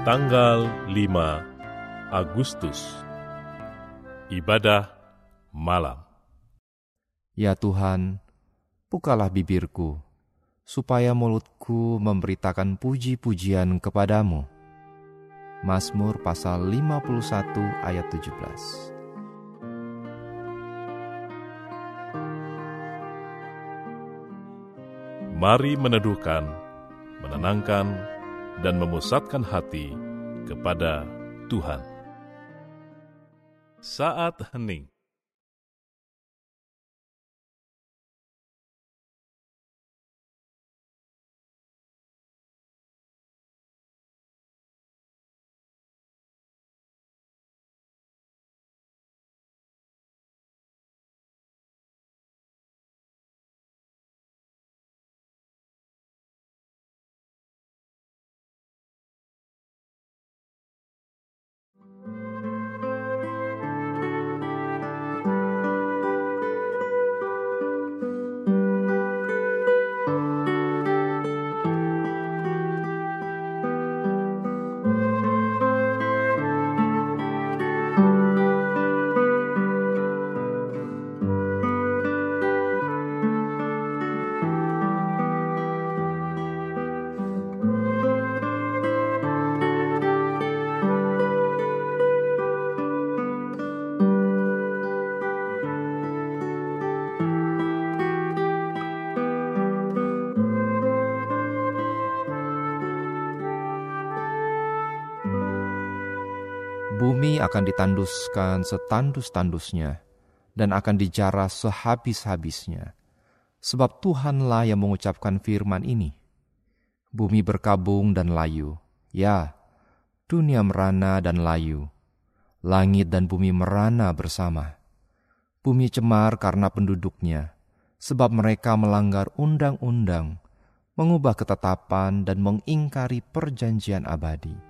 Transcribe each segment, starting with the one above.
tanggal 5 Agustus. Ibadah malam. Ya Tuhan, bukalah bibirku, supaya mulutku memberitakan puji-pujian kepadamu. Mazmur pasal 51 ayat 17 Mari meneduhkan, menenangkan, dan memusatkan hati kepada Tuhan. Saat hening. Bumi akan ditanduskan setandus-tandusnya dan akan dijarah sehabis-habisnya. Sebab Tuhanlah yang mengucapkan firman ini. Bumi berkabung dan layu. Ya, dunia merana dan layu. Langit dan bumi merana bersama. Bumi cemar karena penduduknya, sebab mereka melanggar undang-undang, mengubah ketetapan dan mengingkari perjanjian abadi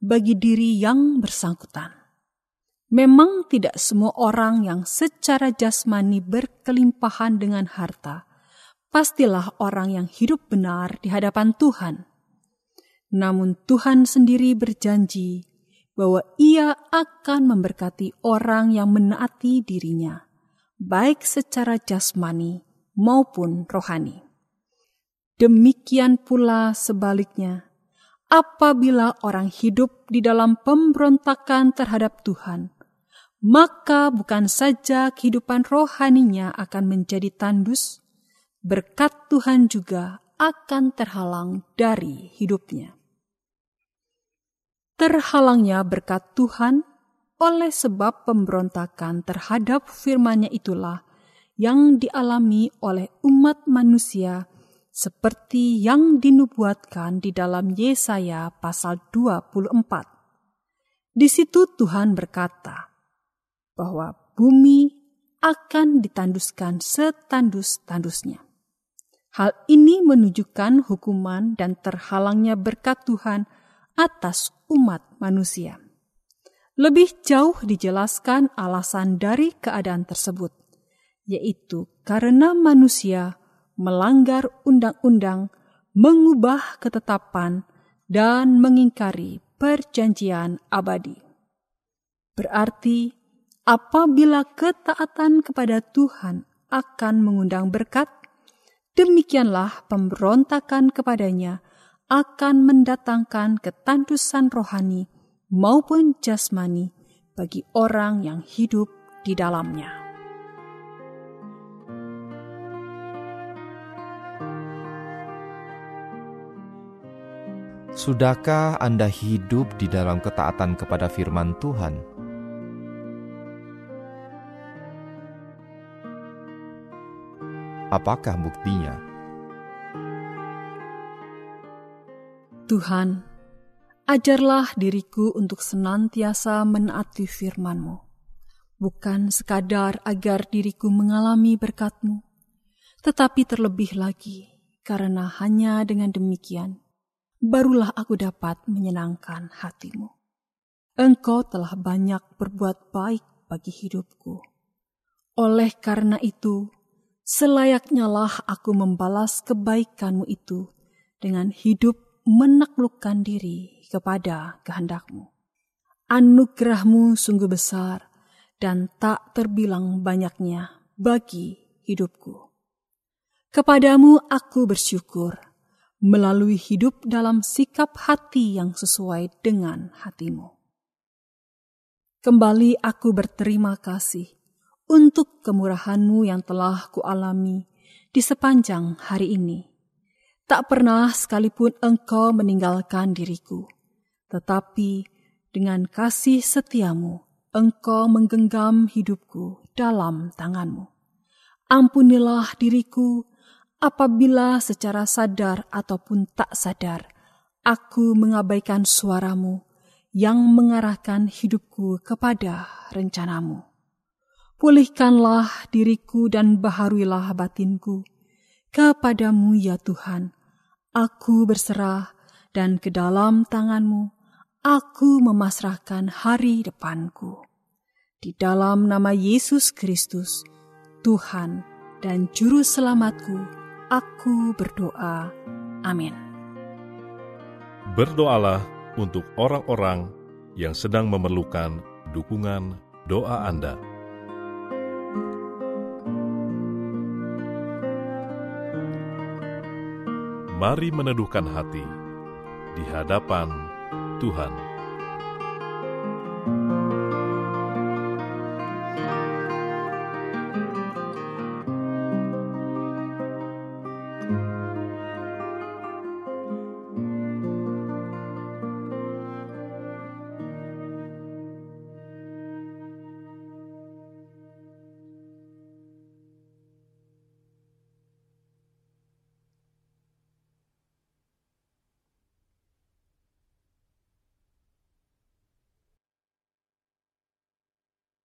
bagi diri yang bersangkutan. Memang tidak semua orang yang secara jasmani berkelimpahan dengan harta, pastilah orang yang hidup benar di hadapan Tuhan. Namun Tuhan sendiri berjanji bahwa ia akan memberkati orang yang menaati dirinya, baik secara jasmani maupun rohani. Demikian pula sebaliknya, apabila orang hidup di dalam pemberontakan terhadap Tuhan, maka bukan saja kehidupan rohaninya akan menjadi tandus, berkat Tuhan juga akan terhalang dari hidupnya. Terhalangnya berkat Tuhan oleh sebab pemberontakan terhadap firman-Nya itulah yang dialami oleh umat manusia seperti yang dinubuatkan di dalam Yesaya pasal 24. Di situ Tuhan berkata bahwa bumi akan ditanduskan setandus-tandusnya. Hal ini menunjukkan hukuman dan terhalangnya berkat Tuhan atas umat manusia. Lebih jauh dijelaskan alasan dari keadaan tersebut, yaitu karena manusia melanggar undang-undang, mengubah ketetapan, dan mengingkari perjanjian abadi. Berarti, apabila ketaatan kepada Tuhan akan mengundang berkat, demikianlah pemberontakan kepadanya akan mendatangkan ketandusan rohani maupun jasmani bagi orang yang hidup di dalamnya. Sudahkah Anda hidup di dalam ketaatan kepada firman Tuhan? Apakah buktinya? Tuhan, Ajarlah diriku untuk senantiasa menaati firman-Mu, bukan sekadar agar diriku mengalami berkat-Mu, tetapi terlebih lagi karena hanya dengan demikian, barulah aku dapat menyenangkan hatimu. Engkau telah banyak berbuat baik bagi hidupku. Oleh karena itu, selayaknya lah aku membalas kebaikanmu itu dengan hidup menaklukkan diri kepada kehendakmu. Anugerahmu sungguh besar dan tak terbilang banyaknya bagi hidupku. Kepadamu aku bersyukur melalui hidup dalam sikap hati yang sesuai dengan hatimu. Kembali aku berterima kasih untuk kemurahanmu yang telah kualami di sepanjang hari ini. Tak pernah sekalipun engkau meninggalkan diriku, tetapi dengan kasih setiamu, engkau menggenggam hidupku dalam tanganmu. Ampunilah diriku apabila secara sadar ataupun tak sadar, aku mengabaikan suaramu yang mengarahkan hidupku kepada rencanamu. Pulihkanlah diriku dan baharuilah batinku. Kepadamu ya Tuhan, aku berserah dan ke dalam tanganmu aku memasrahkan hari depanku. Di dalam nama Yesus Kristus, Tuhan dan Juru Selamatku, aku berdoa. Amin. Berdoalah untuk orang-orang yang sedang memerlukan dukungan doa Anda. Mari meneduhkan hati di hadapan Tuhan.